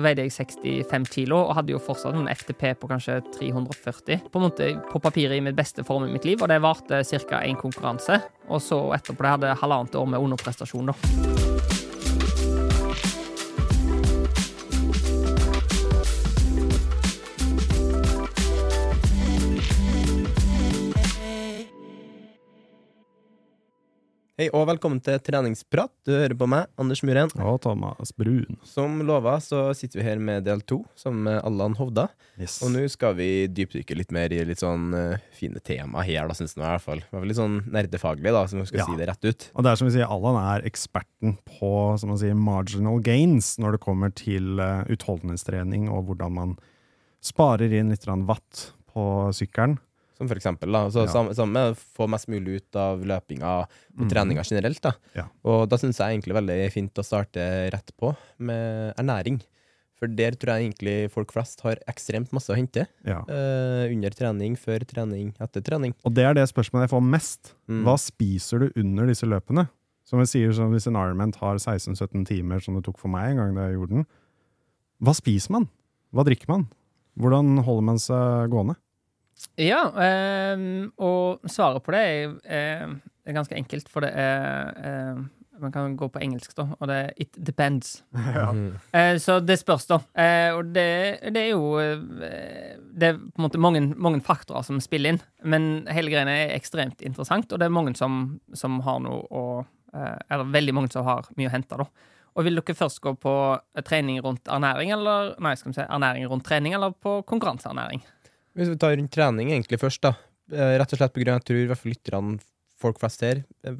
veide jeg 65 kilo og hadde jo fortsatt en FTP på kanskje 340. På en måte på papiret i mitt beste form i mitt liv, og det varte ca. én konkurranse. Og så etterpå det hadde halvannet år med underprestasjon, da. Hei og velkommen til treningsprat. Du hører på meg, Anders Muren. Og Thomas Brun. Som lova så sitter vi her med del to, sammen med Allan Hovda. Yes. Og nå skal vi dypdykke litt mer i litt sånn uh, fine tema her, da, syns jeg i hvert fall. Det var litt sånn nerdefaglig, da, som vi skal Ja. si det rett ut. Og det er som vi sier, Allan er eksperten på som man sier, marginal gains når det kommer til uh, utholdenhetstrening og hvordan man sparer inn litt watt på sykkelen. Som for eksempel, da. Så Ja. sam- Sammen få mest mulig ut av løpinga og Mhm. treninga generelt, da. Ja. Og da syns jeg egentlig veldig fint å starte rett på med ernæring. For der tror jeg egentlig folk flest har ekstremt masse å hente. Ja. Uh, under trening, før trening, etter trening. Og det er det spørsmålet jeg får mest. Mm. Hva spiser du under disse løpene? Som jeg sier, sånn, Hvis en Ironman tar 16-17 timer, som det tok for meg en gang da jeg gjorde den, hva spiser man? Hva drikker man? Hvordan holder man seg gående? Ja, eh, og svaret på det er, eh, er ganske enkelt, for det er eh, Man kan gå på engelsk, da, og det er 'it depends'. Ja. Eh, så det spørs, da. Eh, og det, det er jo eh, Det er på en måte mange, mange faktorer som spiller inn, men hele greia er ekstremt interessant, og det er mange som, som har noe å eh, Eller veldig mange som har mye å hente, da. Og vil dere først gå på trening rundt ernæring, eller Nei, skal vi si ernæring rundt trening, eller på konkurranseernæring? Hvis vi tar rundt trening egentlig først, da. Eh, Rett og slett at jeg tror i hvert fall lytterne, folk flest her, eh,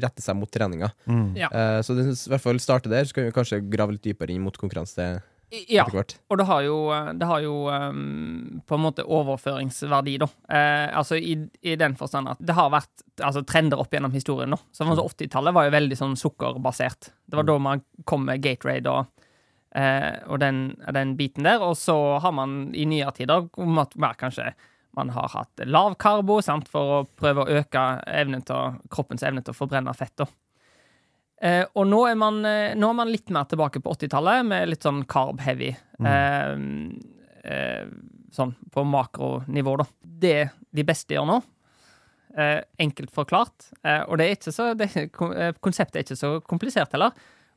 retter seg mot treninga. Ja. Eh, Så det i hvert fall starte der, så kan vi kanskje grave litt dypere inn mot konkurranse Ja. Og det har jo, det har jo um, på en måte overføringsverdi, da. Eh, altså i, i den forstand at det har vært altså, trender opp gjennom historien, da. Så 80-tallet var jo veldig sånn sukkerbasert. Det var da man kom med Gatorade og, eh, og den, den biten der. Og så har man i nyere tider mer kanskje man har hatt lav karbo sant, for å prøve å øke evnen til, kroppens evne til å forbrenne fett. da. Eh, og nå er, man, eh, nå er man litt mer tilbake på 80-tallet, med litt sånn carb-heavy. Eh, eh, sånn på makronivå, da. Det de beste gjør nå, eh, enkelt forklart, eh, og det er ikke så, det, kon- konseptet er ikke så komplisert heller,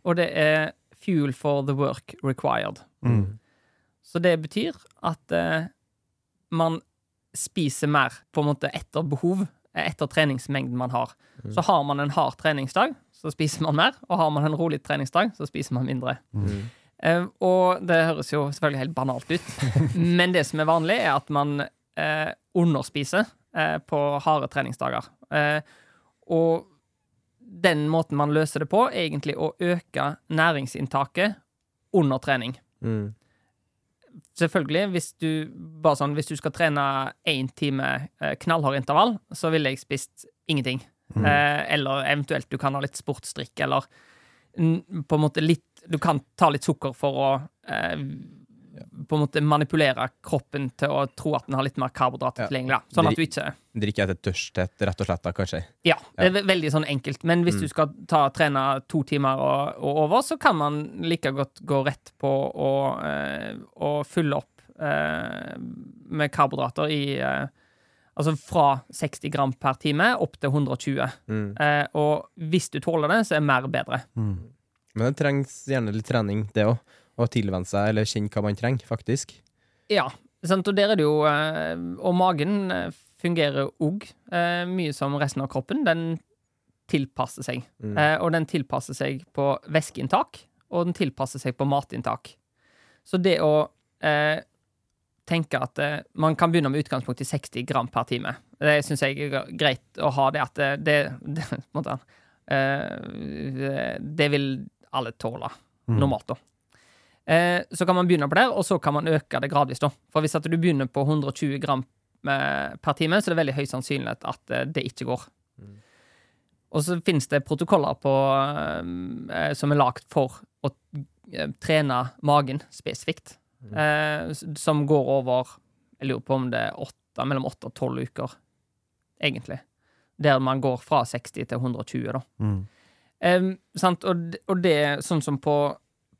og det er fuel for the work required. Mm. Så det betyr at eh, man spiser mer på en måte etter behov, eh, etter treningsmengden man har. Så har man en hard treningsdag, så spiser man mer, og har man en rolig treningsdag, så spiser man mindre. Mm. Eh, og det høres jo selvfølgelig helt banalt ut, men det som er vanlig, er at man eh, underspiser eh, på harde treningsdager. Eh, og den måten man løser det på, egentlig å øke næringsinntaket under trening. Mm. Selvfølgelig, hvis du, bare sånn, hvis du skal trene én time eh, knallhard intervall, så ville jeg spist ingenting. Eh, eller eventuelt du kan ha litt sportsdrikk, eller mm, på en måte litt Du kan ta litt sukker for å eh, på en måte manipulere kroppen til å tro at den har litt mer karbohydrater Ja. tilgjengelig. Sånn at du ikke Drikke etter tørsthet, rett og slett, da, kanskje. Ja, det er veldig sånn enkelt. Men hvis du skal ta, trene to timer og, og over, så kan man like godt gå rett på å, eh, å fylle opp eh, med karbohydrater i eh, Altså fra 60 gram per time opp til 120. Mm. Eh, og hvis du tåler det, så er mer bedre. Men det trengs gjerne litt trening, det òg. Å tilvenne seg, eller kjenne hva man trenger, faktisk. Ja, sant? og der er det jo eh, Og magen eh, fungerer òg eh, mye som resten av kroppen. Den tilpasser seg. Mm. Og den tilpasser seg på væskeinntak, og den tilpasser seg på matinntak. Så det å eh, tenke at eh, man kan begynne med utgangspunkt i 60 gram per time, det syns jeg er greit å ha det at det, det, det måte, eh, Det vil alle tåle, normalt, da. Eh, så kan man begynne på der, og så kan man øke det gradvis. da. For hvis du begynner på 120 gram eh, per time, så er det veldig høy sannsynlighet at eh, det ikke går. Og så finnes det protokoller på, som er lagd for å trene magen spesifikt. Mm. som går over Jeg lurer på om det er 8, mellom åtte og tolv uker, egentlig. Der man går fra 60 til 120, da. Mm. Um, sant? Og, og det, sånn som på,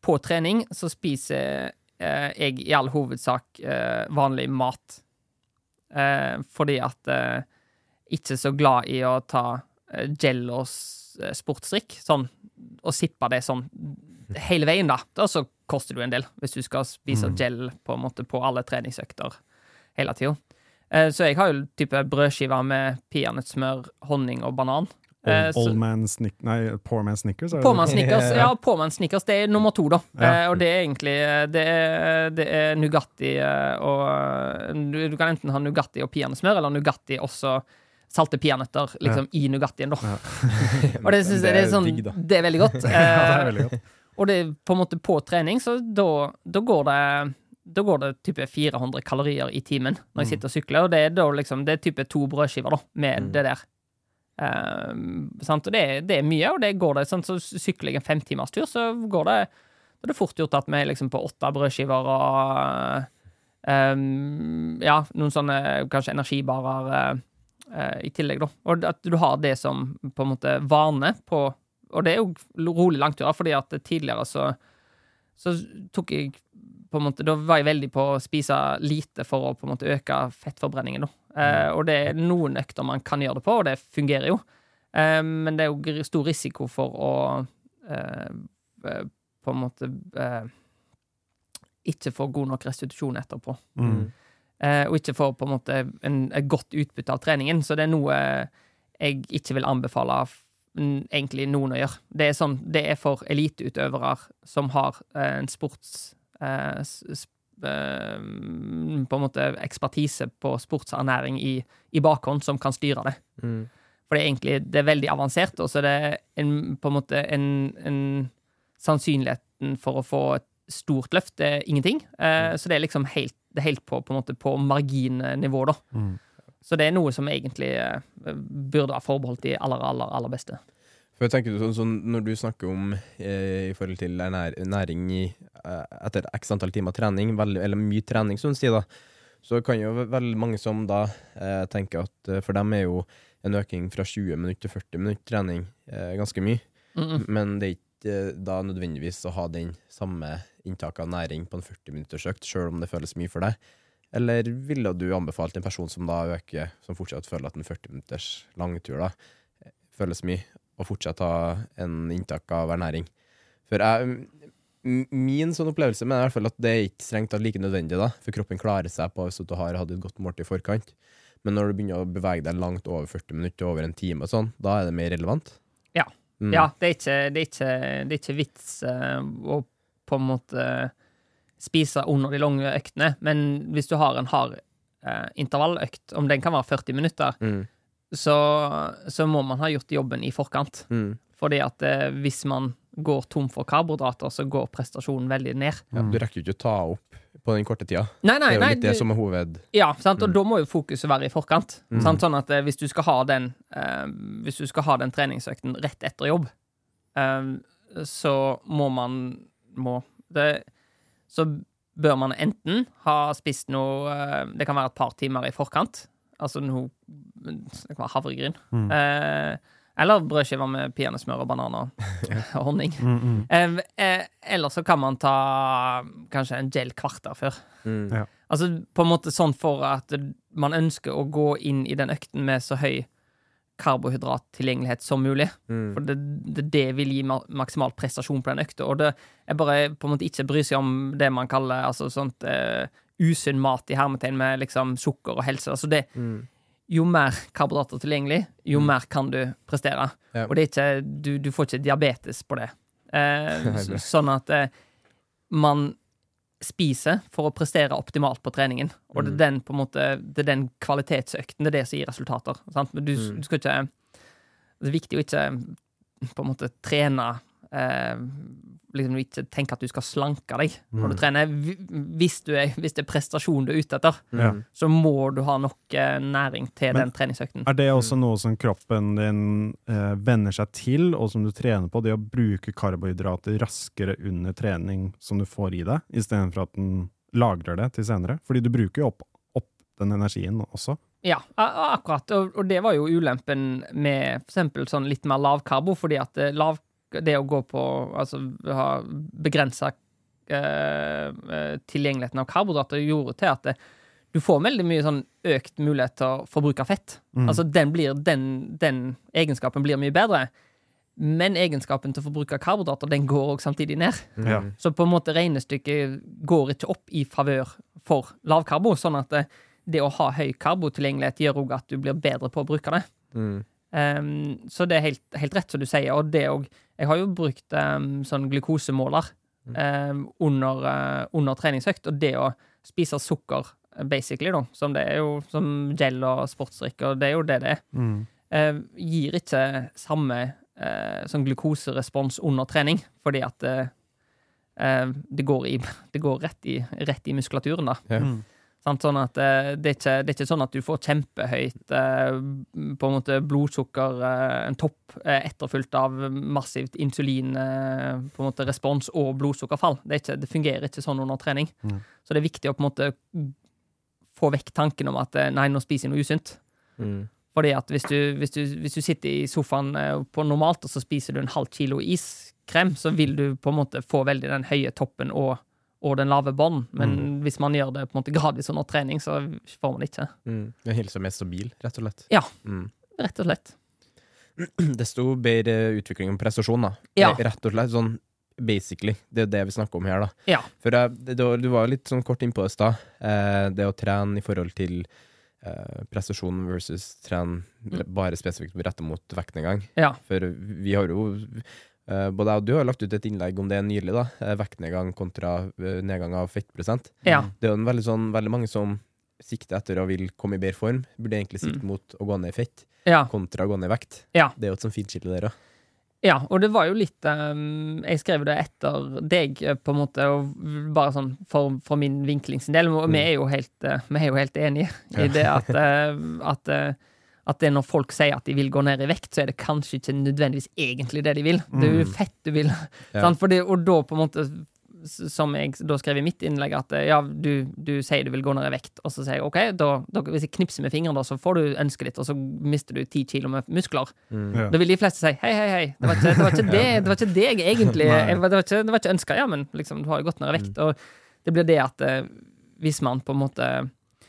på trening så spiser eh, jeg i all hovedsak eh, vanlig mat. Eh, fordi at eh, ikke så glad i å ta eh, gel og eh, sportsdrikk, sånn, og sippe det sånn hele veien, da. Da så koster det jo en del, hvis du skal spise Mm. gel på en måte på alle treningsøkter hele tida. Eh, så jeg har jo type brødskiver med peanøttsmør, honning og banan. Eh, så- Old man snick... Nei, poor man snickers? Poor man? Snickers, ja, Påmann Snickers, det er nummer to, da. Ja. Eh, og det er egentlig eh, Det er, det er Nugatti eh, og du, du kan enten ha Nugatti og peanøttsmør, eller Nugatti også salte peanøtter liksom, i Nugattien, da. og det syns jeg det er sånn digg. Det er veldig godt. Ja, det er Eh, veldig godt. og det er på en måte på trening, så da, da går det da går det type 400 kalorier i timen når jeg Mm. sitter og sykler, og det er da liksom Det er type to brødskiver, da, med Mm. det der. Sant? Og det, det er mye, og det går det sant? Så sykler jeg en femtimerstur, så går det Da er det fort gjort at vi er liksom på åtte brødskiver og ehm, Ja, noen sånne kanskje energibarer eh, i tillegg, da. Og at du har det som på en måte vane på Og det er jo rolig langturer, fordi at tidligere så så tok jeg på en måte, Da var jeg veldig på å spise lite for å på en måte øke fettforbrenningen. Da. Eh, og det er noen økter man kan gjøre det på, og det fungerer jo. Eh, men det er jo stor risiko for å eh, på en måte ikke få god nok restitusjon etterpå. Mm. Eh, og ikke få på en måte en, et godt utbytte av treningen. Så det er noe jeg ikke vil anbefale egentlig noen å gjøre. Det er, sånn, det er for eliteutøvere som har en sports... Eh, på en måte ekspertise på sportsernæring i, i bakhånd som kan styre det. Mm. For det er egentlig det er veldig avansert, og så er det en, på en måte en, en Sannsynligheten for å få et stort løft er ingenting. Eh, så det er liksom helt, det er helt på, på, en måte på marginnivå, da. Mm. Så det er noe som egentlig eh, burde ha forbeholdt de aller, aller, aller beste. For tenker du sånn, sånn Når du snakker om eh, i forhold til næring i, eh, etter x antall timer trening, veldig, eller mye trening, som du sier, da, så kan jo veldig mange som da eh, tenker at eh, for dem er jo en økning fra 20 minutter til 40 minutter trening eh, ganske mye. Mm -mm. Men det er ikke eh, da nødvendigvis å ha den samme inntaket av næring på en 40 minutters økt, sjøl om det føles mye for deg. Eller ville du anbefalt en person som da øker, som fortsatt føler at en 40 minutters langtur da, føles mye, og fortsatt ha en inntak av ernæring? For jeg, min sånn opplevelse er i hvert fall at det er ikke strengt tatt like nødvendig, da, for kroppen klarer seg på hvis du har hatt et godt måltid i forkant. Men når du begynner å bevege deg langt over 40 minutter, over en time og sånn, da er det mer relevant. Ja. Mm. Ja, det er ikke, det er ikke, det er ikke vits eh, å på en måte spise under de lange øktene, men hvis du har en hard eh, intervalløkt, om den kan være 40 minutter, Mm. Så, så må man ha gjort jobben i forkant. Mm. Fordi at eh, hvis man går tom for karbohydrater, så går prestasjonen veldig ned. Ja, du rekker jo ikke å ta opp på den korte tida. Nei, nei, Det er jo nei. litt det du- som er hoved... Ja, sant? og Mm. da må jo fokuset være i forkant. Mm. Sant? Sånn at eh, hvis du skal ha den eh, Hvis du skal ha den treningsøkten rett etter jobb, eh, så må man må det, Så bør man enten ha spist noe eh, Det kan være et par timer i forkant. Altså noe Det kan være havregryn. Mm. Eh, eller brødskiver med peanøttsmør og bananer og honning. Mm, mm. Eh, eh, eller så kan man ta kanskje en gel kvarter før. Mm. Ja. Altså på en måte sånn for at man ønsker å gå inn i den økten med så høy karbohydrattilgjengelighet som mulig. Mm. For det, det, det vil gi ma maksimal prestasjon på den økta. Og det er bare på en måte ikke bry seg om det man kaller altså sånt eh, usunn mat i hermetegn med liksom sukker og helse. Altså det, Mm. jo mer karbohydrater tilgjengelig, jo Mm. mer kan du prestere. Ja. Og det ikke, du, du får ikke diabetes på det. Eh, så, sånn at eh, man spiser for å prestere optimalt på treningen. Og det er Mm. den måte, det er den kvalitetsøkten det er det som gir resultater. Sant? Men du, Mm. du skal ikke Det er viktig å ikke på en måte trene eh, liksom Ikke tenke at du skal slanke deg når du Mm. trener. Hvis, du er, hvis det er prestasjon du er ute etter, Ja. Mm. så må du ha nok eh, næring til Men- den treningsøkten. Er det også noe som kroppen din eh, venner seg til, og som du trener på? Det å bruke karbohydrater raskere under trening som du får i deg, istedenfor at den lagrer det til senere? Fordi du bruker jo opp, opp den energien også. Ja, akkurat. Og, og det var jo ulempen med eksempel sånn litt mer lavkarbo, fordi at eh, lav, det å gå på Altså ha begrensa eh, eh, tilgjengeligheten av karbohydrater, gjorde til at det, du får veldig mye sånn økt mulighet til å forbruke fett. Mm. Altså den, blir, den, den egenskapen blir mye bedre. Men egenskapen til å forbruke karbohydrater den går også samtidig ned. Ja. Så på en måte regnestykket går ikke opp i favør for lavkarbo. Sånn at det, det å ha høy karbotilgjengelighet gjør òg at du blir bedre på å bruke det. Mm. Um, så det er helt, helt rett som du sier. Og det òg Jeg har jo brukt um, sånn glukosemåler um, under, uh, under treningsøkt, og det å spise sukker, uh, basically, da, som det er jo som gel og sportsdrikk, og det er jo det det er, Mm. uh, gir ikke samme uh, sånn glukoserespons under trening, fordi at uh, uh, det går, i, det går rett, i, rett i muskulaturen, da. Yeah. Mm. Sånn at eh, det, er ikke, det er ikke sånn at du får kjempehøyt eh, på en måte blodsukker, eh, en topp, eh, etterfulgt av massivt insulin, eh, på en måte respons og blodsukkerfall. Det, er ikke, det fungerer ikke sånn under trening. Mm. Så det er viktig å på en måte få vekk tanken om at nei, nå spiser jeg noe usunt. Mm. Fordi at hvis du, hvis du, hvis du sitter i sofaen eh, på normalt, og så spiser du en halv kilo iskrem, så vil du på en måte få veldig den høye toppen og, og den lave bånd. Men hvis man gjør det på en måte gradvis under trening, så får man det ikke. Mm. Den holder seg mer stabil, rett og slett. Ja. Mm. Rett og slett. Desto bedre utvikling og prestasjon, da. Ja. Eh, Rett og slett sånn basically. Det er det vi snakker om her, da. Ja. For det, det- du var litt sånn kort innpå det i stad. Eh, det å trene i forhold til eh, prestasjon versus trene bare spesifikt rettet mot vektnedgang. Ja. For vi har jo eh, Både jeg og du har lagt ut et innlegg om det nylig, da. Eh, vektnedgang kontra eh, nedgang av fettprosent. Ja. Det er jo en veldig, sånn, veldig mange som sikter etter å vil komme i bedre form. Burde egentlig sikte mot å gå ned i fett Ja. kontra å gå ned i vekt. Ja. Det er jo et sånt fint skille der òg. ja. Og det var jo litt um, Jeg skrev det etter deg, eh, på en måte, og bare sånn for, for min vinkling sin del. Og vi er jo helt, uh, vi er jo helt enige i det at, uh, at eh, at det når folk sier at de vil gå ned i vekt, så er det kanskje ikke nødvendigvis egentlig det de vil. Det er jo Mm. fett du vil. Ja. Sant? Fordi, og da på en måte som jeg da skrev i mitt innlegg, at eh, ja, du, du sier du vil gå ned i vekt, og så sier jeg OK, da, da, hvis jeg knipser med fingrene, da, så får du ønsket ditt, og så mister du ti kilo med muskler. Mm. Ja. Da vil de fleste si hei, hei, hei, det var ikke det, var ikke det, det, var ikke det jeg egentlig jeg, det, var ikke, det var ikke ønska, ja, men liksom, du har jo gått ned i vekt. Og det blir det at eh, hvis man på en måte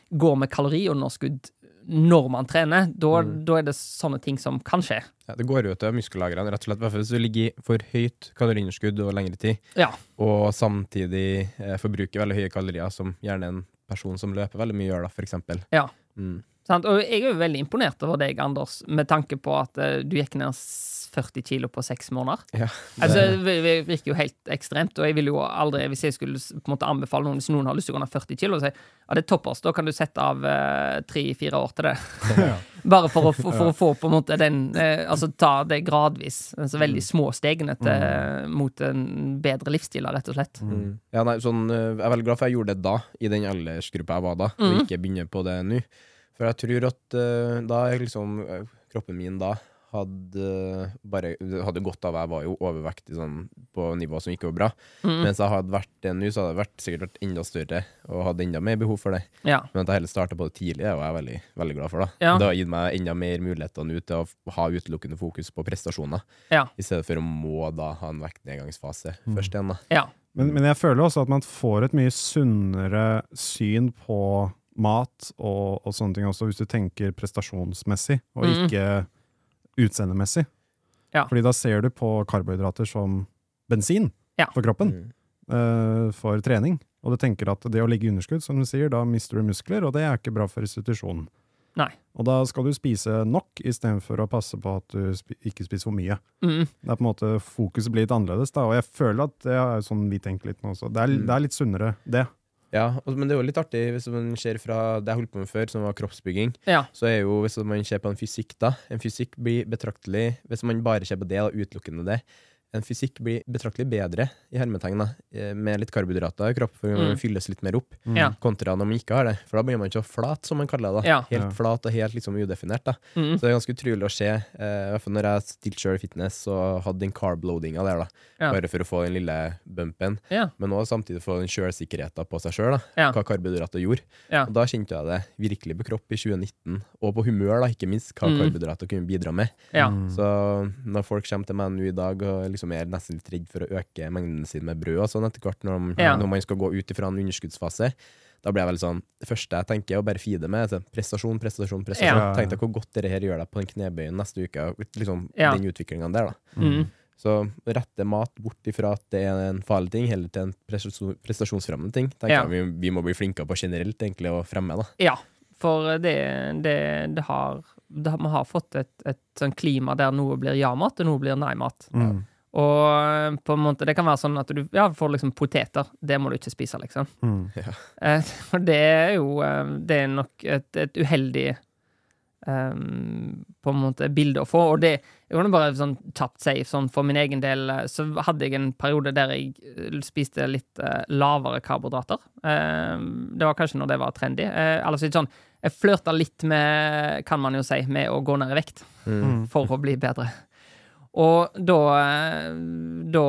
går med kaloriunderskudd når man trener, da, Mm. da er det sånne ting som kan skje. Ja, det går jo til muskellagrene, rett og slett. Hvis du ligger i for høyt kaloriunderskudd og lengre tid, Ja. og samtidig eh, forbruker veldig høye kalorier, som gjerne en person som løper veldig mye gjør, da, eksempel. Ja. Mm. Sant? Og jeg er jo veldig imponert over deg, Anders, med tanke på at uh, du gikk ned 40 kilo på seks måneder. Ja. Altså, det det virker jo helt ekstremt, og jeg ville jo aldri, hvis jeg skulle på en måte anbefale noen hvis noen har lyst til å gå ned 40 kilo, si ja, det er toppers, da kan du sette av tre-fire år til det. Bare for å, for, for å få på en måte den uh, Altså ta det gradvis, altså veldig små stegene til, mot en bedre livsstil, rett og slett. Mm. Ja, nei, sånn, eh, jeg er veldig glad for jeg gjorde det da, i den aldersgruppa jeg var da, og Mhm. ikke begynner på det nå. For jeg tror at uh, da liksom eh, kroppen min da hadde bare hadde godt av Jeg var jo overvektig sånn, på nivå som ikke var bra. Mm. Mens jeg hadde vært det nå, så hadde jeg vært, sikkert vært enda større og hadde enda mer behov for det. Ja. Men at jeg heller starta på det tidlig, er jo jeg veldig, veldig glad for. da Ja. Det har gitt meg enda mer muligheter nå til å ha utelukkende fokus på prestasjoner, Ja. i stedet for å må da ha en vektnedgangsfase Mm. først igjen. da ja. Men, men jeg føler også at man får et mye sunnere syn på mat og, og sånne ting også, hvis du tenker prestasjonsmessig, og Mhm. ikke utseendemessig. Ja. Fordi da ser du på karbohydrater som bensin Ja. for kroppen, Mm. uh, for trening. Og du tenker at det å ligge i underskudd, som du sier, da mister du muskler, og det er ikke bra for restitusjonen. Nei. Og da skal du spise nok, istedenfor å passe på at du sp ikke spiser for mye. Mm. Det er på en måte Fokuset blir litt annerledes, da, og jeg føler at det er sånn vi tenker litt nå også. Det er, Mm. det er litt sunnere, det. Ja, men det er jo litt artig hvis man ser fra det jeg holdt på med før, som var kroppsbygging. Ja. Så er jo, hvis man ser på en fysikk, da En fysikk blir betraktelig Hvis man bare ser på det, da, utelukkende det En fysikk blir betraktelig bedre, i hermetegn, eh, med litt karbohydrater i kroppen, for Mm. man fylles litt mer opp, mm. kontra når man ikke har det. For da blir man ikke så flat, som man kaller det. da Ja. Helt Ja. flat og helt liksom udefinert. da Mm. Så det er ganske utrolig å se. Eh, i hvert fall når jeg stilte sjøl i fitness og hadde den carb-loadinga der, da Ja. bare for å få den lille bumpen. Ja. Men òg samtidig få den sjølsikkerheten på seg sjøl, Ja. hva karbohydrater gjorde. Ja. Og da kjente jeg det virkelig på kropp i 2019, og på humør, da, ikke minst, hva Mm. karbohydrater kunne bidra med. Ja. Mm. Så når folk kommer til meg nå i dag og som er nesten litt redd for å øke mengden sin med brød og sånn etter hvert, når, Ja. når man skal gå ut ifra en underskuddsfase. Da blir jeg veldig sånn Det første jeg tenker, er å bare feede med altså, prestasjon, prestasjon, prestasjon. Ja. Tenk deg hvor godt dette her gjør deg på den knebøyen neste uke. Liksom, Ja. Den utviklinga der, da. Mm. Så rette mat bort ifra at det er en farlig ting, heller til en prestasjonsfremmende ting. Tenker Ja. jeg vi, vi må bli flinkere på generelt egentlig å fremme. da. Ja, for det, det, det har det, har- har fått et, et sånn klima der noe blir ja-mat, og noe blir nei-mat. Mm. Og på en måte, det kan være sånn at du ja, får liksom poteter. Det må du ikke spise, liksom. Mm. Eh, For det er jo eh, Det er nok et, et uheldig um, på en måte bilde å få. Og det jeg kunne bare sånn kjapt si, sånn for min egen del, eh, så hadde jeg en periode der jeg eh, spiste litt uh, lavere karbohydrater. Eh, det var kanskje når det var trendy. Uh, eller så er sånn Jeg flørta litt med, kan man jo si, med å gå ned i vekt Mm. for å bli bedre. Og da, eh, da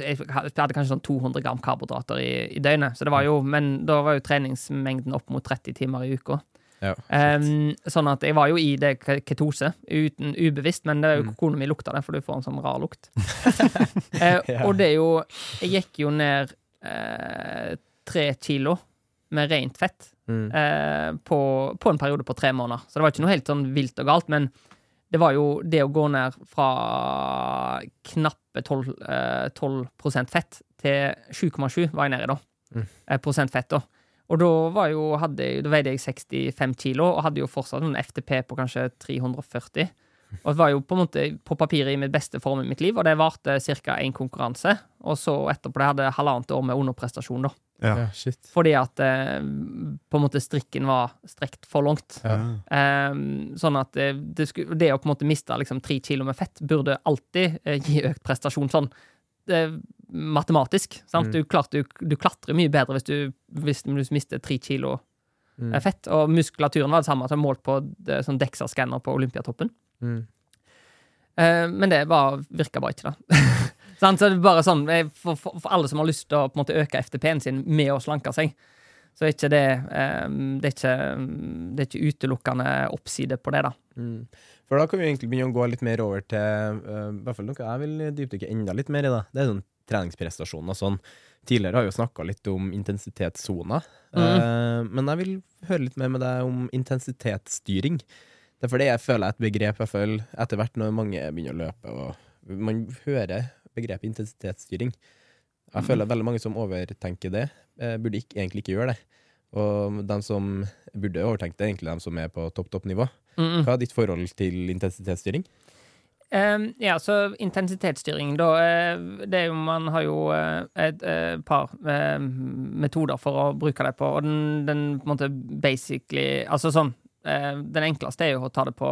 Jeg hadde kanskje sånn 200 gram karbohydrater i, i døgnet. Så det var jo, men da var jo treningsmengden opp mot 30 timer i uka. Ja. um, sånn at jeg var jo i det ketose, uten ubevisst, men det er jo Mm. kona mi lukta det, for du får en sånn rar lukt. uh, Ja. Og det er jo Jeg gikk jo ned uh, tre kilo med rent fett Mm. uh, på, på en periode på tre måneder. Så det var ikke noe helt sånn vilt og galt, men det var jo det å gå ned fra knappe 12, eh, 12 fett til 7,7 var jeg nede i da. Mm. Eh, prosent fett, da. Og da, var jo, hadde, da veide jeg 65 kilo, og hadde jo fortsatt en FTP på kanskje 340. Og det var jo på en måte på papiret i mitt beste form i mitt liv, og det varte ca. én konkurranse. Og så etterpå det hadde halvannet år med underprestasjon, da. Ja. Ja, shit. Fordi at eh, på en måte strikken var strekt for langt. Ja. Eh, sånn at det, det, skulle, det å på en måte miste liksom tre kilo med fett burde alltid eh, gi økt prestasjon. Sånn eh, matematisk. Sant? Mm. Du, klart, du, du klatrer mye bedre hvis du, hvis du mister tre kilo Mm. eh, fett. Og muskulaturen var det samme som målt på det, sånn Dexa-skanner på Olympiatoppen. Mm. Eh, men det var, virka bare ikke, da. Så det er bare sånn, for, for, for alle som har lyst til å måte øke FTP-en sin med å slanke seg, så er ikke det eh, det, er ikke, det er ikke utelukkende oppside på det, da. Mm. For da kan vi egentlig begynne å gå litt mer over til uh, i hvert fall noe jeg vil dypdykke enda litt mer i. da. Det er sånn treningsprestasjoner og sånn. Tidligere har vi jo snakka litt om intensitetssoner, eh, men jeg vil høre litt mer med deg om intensitetsstyring. Det er fordi jeg føler er et begrep jeg føler etter hvert når mange begynner å løpe og man hører begrepet intensitetsstyring. Jeg føler veldig mange som overtenker det, eh, burde ikke, egentlig ikke gjøre det. Og de som burde overtenke det, er egentlig de som er på topp, topp nivå. Hva er ditt forhold til intensitetsstyring? Um, ja, så intensitetsstyring, da eh, Det er jo Man har jo et, et eh, par eh, metoder for å bruke det på, og den, den på en måte basically Altså sånn eh, Den enkleste er jo å ta det på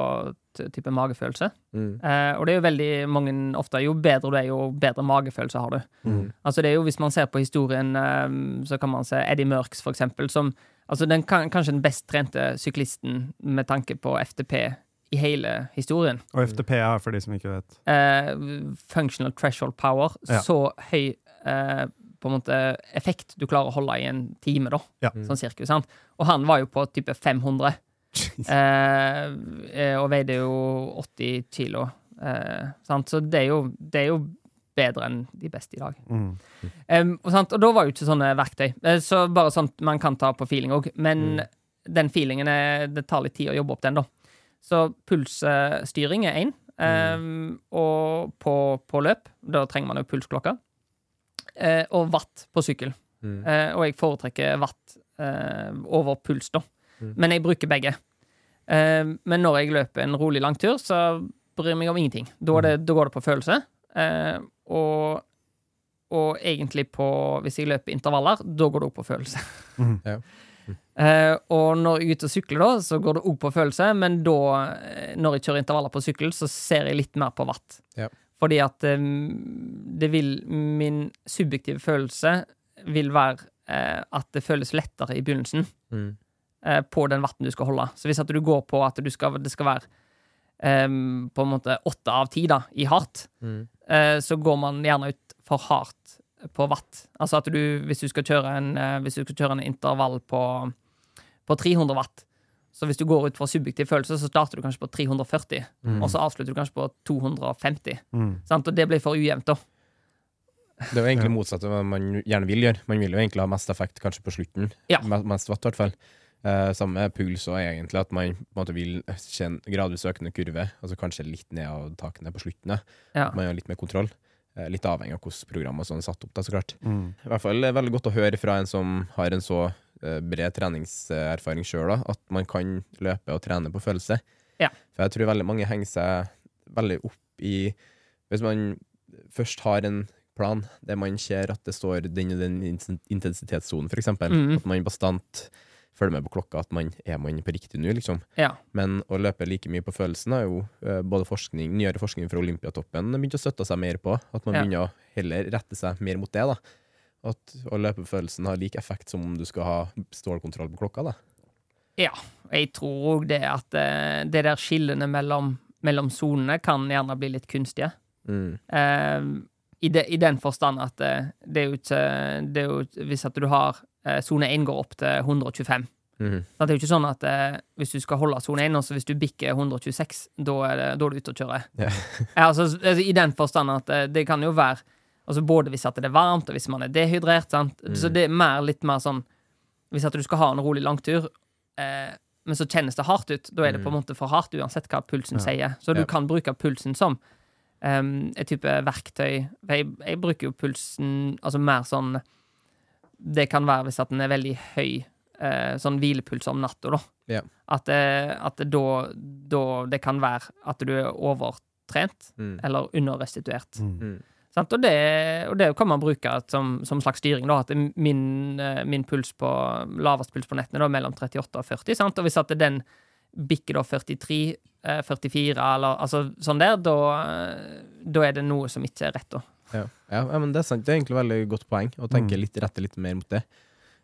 type magefølelse. Mm. Eh, og det er jo veldig mange ofte Jo bedre du er, jo bedre magefølelse har du. Mm. Altså det er jo Hvis man ser på historien, eh, så kan man se Eddie Mørks, for eksempel, som altså den kan, kanskje den best trente syklisten med tanke på FTP i hele historien Og FTP er for de som ikke vet. eh, functional threshold power, Ja. så høy eh, på en måte effekt du klarer å holde i en time, da. Ja. Sånn cirka, sant? Og han var jo på type 500, eh, eh, og veide jo 80 kilo. Eh, sant? Så det er, jo, det er jo bedre enn de beste i dag. Mm. Em, og, sant? og da var jo ikke sånne verktøy. Eh, så bare sånt man kan ta på feeling òg. Men den feelingen er, det tar litt tid å jobbe opp den, da. Så pulsstyring er én. og på, på løp, da trenger man jo pulsklokke. Eh, og watt på sykkel. Mm. Eh, og jeg foretrekker watt eh, over puls, da. Mm. Men jeg bruker begge. Eh, men når jeg løper en rolig langtur, så bryr jeg meg om ingenting. Da, er det, da går det på følelse. Eh, og, og egentlig på Hvis jeg løper intervaller, da går det òg på følelse. Ja. Eh, og når jeg er ute og sykler, da, så går det òg på følelse, men da, eh, når jeg kjører intervaller på sykkel, så ser jeg litt mer på watt. Ja. Fordi at um, det vil Min subjektive følelse vil være uh, at det føles lettere i begynnelsen Mm. Eh, på den vatten du skal holde. Så hvis at du går på at du skal, det skal være um, på en måte åtte av ti da, i hardt, Mm. uh, så går man gjerne ut for hardt på watt. Altså at du, hvis du skal kjøre en, uh, hvis du skal kjøre en intervall på, på 300 watt, så hvis du går ut fra subjektiv følelse, så starter du kanskje på 340, Mm. og så avslutter du kanskje på 250. Mm. Sant? Og det blir for ujevnt, da. Det er jo egentlig motsatt av hva man gjerne vil gjøre. Man vil jo egentlig ha mest effekt kanskje på slutten. Ja. Mest watt, i hvert fall. Eh, samme puls og egentlig at man på en måte vil se en gradvis økende kurve, altså kanskje litt nedadtakende på slutten. ja. Man har litt mer kontroll. Eh, litt avhengig av hvordan programmet sånn er satt opp, da, så klart. Mm. I hvert fall er det veldig godt å høre fra en som har en så eh, bred treningserfaring sjøl, at man kan løpe og trene på følelse. Ja. For jeg tror veldig mange henger seg veldig opp i Hvis man først har en plan der man ser at det står den og den intensitetssonen, f.eks., Mhm. at man bastant følger med på klokka, at man er man på riktig nå, liksom. Ja. Men å løpe like mye på følelsen har jo eh, både forskning, nyere forskning fra Olympiatoppen begynt å støtte seg mer på. At man Ja. begynner å heller rette seg mer mot det. da. At å løpe på følelsen har lik effekt som om du skal ha stålkontroll på klokka. da. Ja, jeg tror òg det at eh, det der skillene mellom, mellom sonene kan gjerne bli litt kunstige. Mm. Eh, i, de, I den forstand at eh, det er jo ikke det er jo, Hvis at du har sone 1 går opp til 125 Mm. Det er jo ikke sånn at eh, hvis du skal holde sone 1, og så hvis du bikker 126, da er, er du ute og kjører. yeah. Ja, altså, altså, I den forstand at eh, det kan jo være altså Både hvis at det er varmt, og hvis man er dehydrert. Sant? Så det er mer, litt mer sånn Hvis at du skal ha en rolig langtur, eh, men så kjennes det hardt ut, da er det på en måte for hardt uansett hva pulsen sier. Så du Ja. kan bruke pulsen som um, et type verktøy. Jeg, jeg bruker jo pulsen altså mer sånn Det kan være hvis at den er veldig høy, eh, sånn hvilepuls om natta, da. Ja. At, eh, at det da, da det kan være at du er overtrent Mm. eller underrestituert. Mm. Mm. Sant? Og, det, og det kan man bruke som, som slags styring. da, At min, eh, min puls på lavest puls på nettene er mellom 38 og 40. Sant? Og hvis at den bikker da 43, eh, 44 eller altså sånn der, da, eh, da er det noe som ikke er rett. da. Ja. Ja, men det er sant. Det er egentlig et veldig godt poeng å tenke Mm. litt, rette litt mer mot det.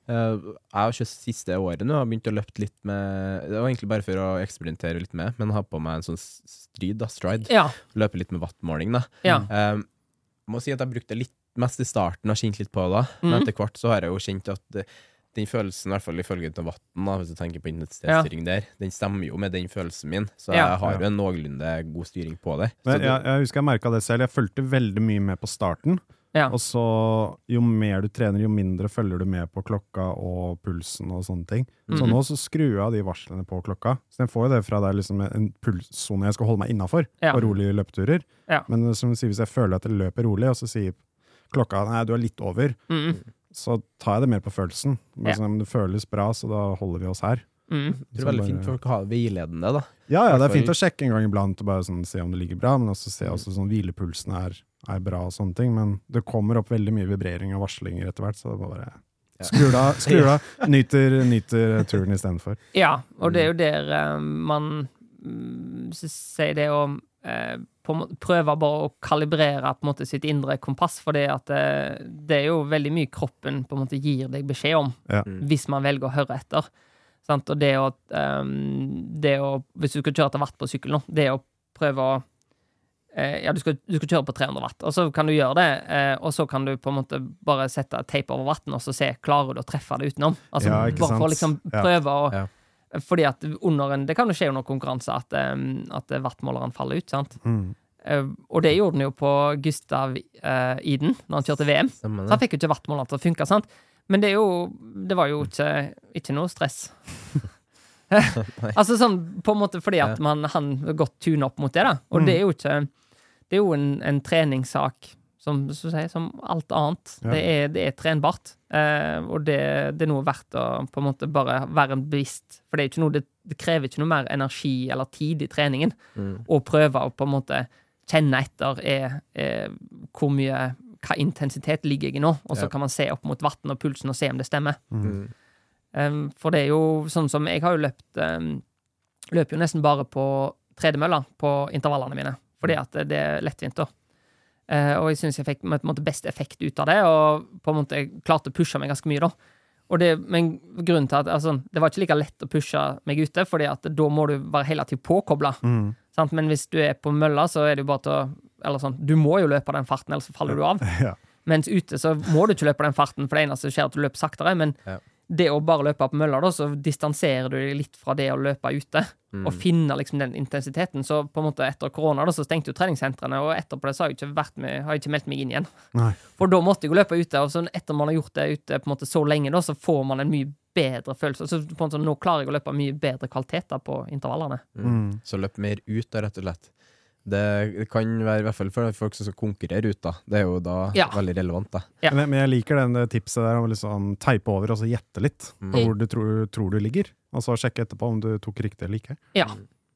Uh, jeg har ikke siste året nå har begynt å løpe litt med Det var egentlig bare for å eksperimentere litt med, men ha på meg en sånn strid, da, stride. Ja. Løpe litt med wattmåling, da. ja. Uh, må si at jeg brukte litt mest i starten og kjent litt på det. Men Mhm. etter hvert så har jeg jo kjent at det, den følelsen, i hvert fall ifølge da, hvis du tenker på intensitetsstyring der, den stemmer jo med den følelsen min. Så Ja. jeg har jo en noenlunde god styring på det. Så Men jeg, jeg husker jeg merka det selv. Jeg fulgte veldig mye med på starten. Ja. Og så jo mer du trener, jo mindre følger du med på klokka og pulsen og sånne ting. Så Mhm. nå så skrur jeg av de varslene på klokka. Så jeg får jo det fra deg liksom en pulssone jeg skal holde meg innafor Ja. på rolige løpeturer. Ja. Men som du sier, hvis jeg føler at jeg løper rolig, og så sier klokka nei, du er litt over, Mm, så tar jeg det mer på følelsen. Men, Ja. sånn, det føles bra, så da holder vi oss her. mm. jeg tror det er veldig fint folk å ha veiledende, da. Ja, ja, det er fint å sjekke en gang iblant og bare sånn, se om det ligger bra, men også se også sånn hvilepulsen er, er bra og sånne ting. Men det kommer opp veldig mye vibrering og varslinger etter hvert, så det bare skrur av, skrur av, nyter, nyter turen istedenfor. Ja, og det er jo der eh, man mm, sier det å eh, på en måte prøve bare å kalibrere på en måte sitt indre kompass, for det, at, eh, det er jo veldig mye kroppen på en måte gir deg beskjed om, Ja. Mm. hvis man velger å høre etter. Sant? Og det å, ehm, det å Hvis du skal kjøre til watt på sykkel nå, det å prøve å eh, Ja, du skal, du skal kjøre på 300 watt, og så kan du gjøre det, eh, og så kan du på en måte bare sette teip over vatten og så se klarer du å treffe det utenom. Altså Ja, bare for å liksom prøve Ja. å Ja. Fordi at under en Det kan jo skje under konkurranse at, um, at wattmåleren faller ut, sant. Mm. Eh, og det gjorde den jo på Gustav uh, Iden, når han kjørte VM. Stemmer Så han fikk jo ikke wattmåleren til å funke, sant. Men det jo Det var jo ikke, ikke noe stress. altså sånn på en måte fordi at man han godt tuner opp mot det, da. Og Mm. det er jo ikke Det er jo en, en treningssak som, sier, som alt annet. Ja. Det, er, det er trenbart. Eh, og det, det er noe verdt å på en måte bare være en bevisst For det, er ikke noe, det, det krever ikke noe mer energi eller tid i treningen Mm. å prøve å på en måte kjenne etter er, er hvor mye hva intensitet ligger jeg i nå, og så Ja. kan man se opp mot vann og pulsen og se om det stemmer. Mm. Um, for det er jo sånn som Jeg har jo løpt um, Løper jo nesten bare på tredemølla på intervallene mine, fordi at det er lettvint, da. Eh, og jeg syns jeg fikk på en måte best effekt ut av det, og på en måte klarte å pushe meg ganske mye, da. Det, men grunnen til at altså, Det var ikke like lett å pushe meg ute, fordi at da må du være tiden påkobla. Mm. Men hvis du er på mølla, så er det jo bare til å Eller sånn, du må jo løpe den farten, ellers faller du av. Ja. Mens ute så må du ikke løpe den farten, for det eneste som skjer, er at du løper saktere. Men Ja. Det å bare løpe på mølla, da, så distanserer du deg litt fra det å løpe ute. Mm. Og finne liksom den intensiteten. Så på en måte etter korona da, så stengte jo treningssentrene, og etterpå det så har jeg ikke, vært med, har jeg ikke meldt meg inn igjen. Nei. For da måtte jeg jo løpe ute, og så etter man har gjort det ute på en måte så lenge, da, så får man en mye bedre følelse. Så på en måte nå klarer jeg å løpe mye bedre kvaliteter på intervallene. Mm. Så løp mer ut, da, rett og slett. Det kan være, i hvert fall for folk som skal konkurrere ut, da. Det er jo da Ja. veldig relevant, da. Ja. Men, men jeg liker den tipset der om å liksom teipe over og så gjette litt på Mm. hvor du tror, tror du ligger. Og så sjekke etterpå om du tok riktig eller ikke. Ja.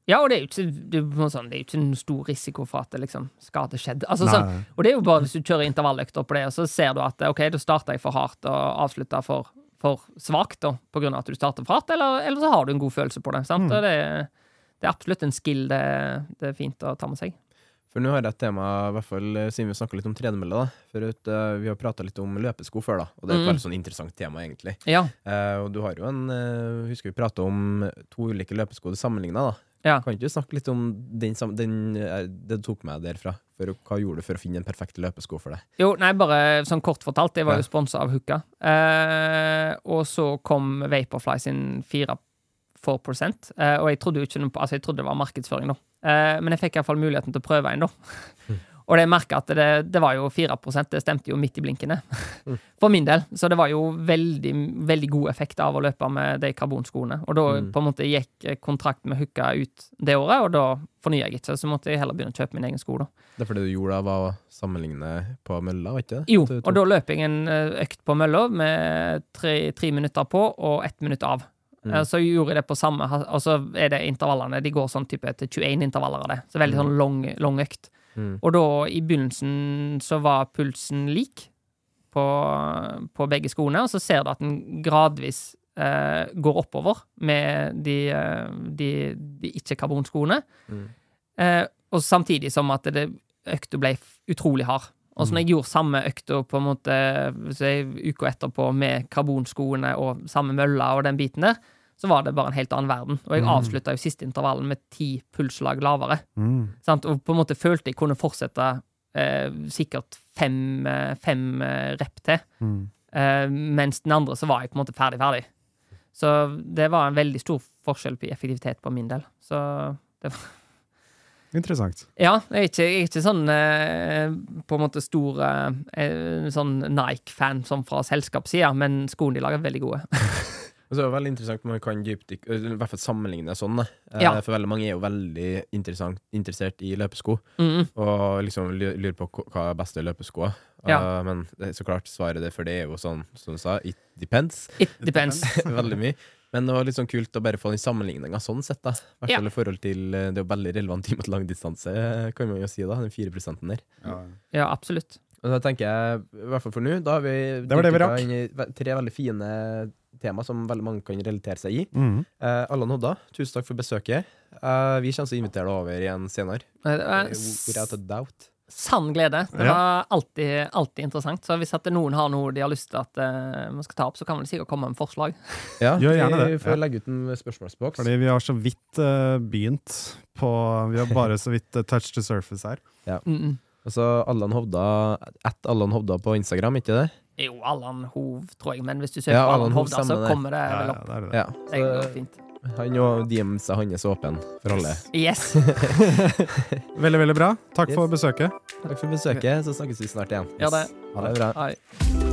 Ja, og det er jo ikke, sånn, ikke noen stor risiko for at det liksom skal ha skjedd. Altså, sånn, og det er jo bare hvis du kjører intervalløkter på det, og så ser du at ok, da starter jeg for hardt og avslutter for, for svakt, da, på grunn av at du starter for hardt, eller, eller så har du en god følelse på det. Sant? Mm. Og det, er- det er absolutt en skill det, det er fint å ta med seg. For nå har jeg et tema, i hvert fall eh, siden vi snakka litt om tredemølle, da. For eh, vi har prata litt om løpesko før, da. Og det er et Mm. veldig sånn interessant tema, egentlig. Ja. Uh, og du har jo en uh, Husker vi prata om to ulike løpesko du sammenligna, da. Ja. Kan ikke du snakke litt om den, den, det du tok med derfra? For hva gjorde du for å finne en perfekt løpesko for deg? Jo, nei, bare sånn kort fortalt, jeg var Ja. jo sponsa av Hooka. Eh, og så kom Vaporfly sin 4 4%, eh, og jeg trodde jo ikke noe på Altså, jeg trodde det var markedsføring, da. Eh, men jeg fikk iallfall muligheten til å prøve en, da. Og det merka at det, det var jo 4 det stemte jo midt i blinkene. For min del. Så det var jo veldig, veldig god effekt av å løpe med de karbonskoene. Og da Mm. på en måte gikk eh, kontrakt med Hooka ut det året, og da fornya jeg ikke. Så måtte jeg heller begynne å kjøpe min egen sko, da. Det er fordi du gjorde da, var å sammenligne på mølla, var ikke det? Jo, og da løp jeg en økt på mølla med tre, tre minutter på og ett minutt av. Mm. Eh, Så gjorde jeg det på samme Og så er det intervallene. De går sånn type til 21 intervaller av det. Så veldig sånn lang, lang økt. Mm. Og da, i begynnelsen, så var pulsen lik på, på begge skoene, og så ser du at den gradvis eh, går oppover med de, eh, de, de ikke-karbonskoene. Mm. Eh, og samtidig som at det, økta ble utrolig hard. Og så når jeg gjorde samme økta på en måte uka etterpå med karbonskoene og samme mølla og den biten der, så var det bare en helt annen verden. Og jeg Mm. avslutta jo siste intervallen med ti pulsslag lavere. Mm. Sant? Og på en måte følte jeg kunne fortsette eh, sikkert fem, eh, fem eh, rep til. Mm. Eh, mens den andre så var jeg på en måte ferdig ferdig. Så det var en veldig stor forskjell på effektivitet på min del. Så det var Interessant. Ja, jeg er ikke, jeg er ikke sånn eh, på en måte stor eh, eh, sånn Nike-fan sånn fra selskapssida, men skoene de lager er veldig gode. altså, det er veldig interessant man kan dypdykke, i hvert fall sammenligne sånn. Eh, Ja. For veldig mange er jo veldig interessert i løpesko, Mm. og liksom lurer på hva- er beste løpesko. Ja. Uh, men det er så klart svaret det, for det er jo sånn, som du sa, it depends It depends. veldig mye. Men det var litt sånn kult å bare få den sammenligninga sånn sett, da. I hvert Ja. fall i forhold til eh, Det er jo veldig relevant i mot langdistanse, kan man jo si, da. Den 4 prosenten der. Ja, absolutt. Og da tenker jeg, i hvert fall for nå, da har vi Det var det vi rakk. inn tre veldig fine tema som veldig mange kan relatere seg i. Mm. Eh, Allan Hodda, tusen takk for besøket. Eh, vi kommer til å invitere deg over igjen senere. Eh, Eh, Without a doubt. Sann glede. Det Ja. var alltid, alltid interessant. Så hvis at noen har noe de har lyst til at uh, man skal ta opp, så kan man sikkert komme med forslag. Ja, Gjør gjerne vi det, får legge ut en spørsmålsboks. Fordi vi har så vidt uh, begynt på Vi har bare så vidt uh, touch the surface her. Mm -mm. Og så Allan Hovda, at Allan Hovda på Instagram, ikke det? Jo, Allan Hov, tror jeg, men hvis du søker Ja, Allan Allan Hov, Hovda, så kommer det Ja, opp. ja, det er det. Ja. Det går fint. Han og DMs-a hans er åpen for alle. Yes. Veldig, veldig bra. Takk Yes. for besøket. Takk for besøket, så snakkes vi snart igjen. Ja det. Ha det bra. Hei.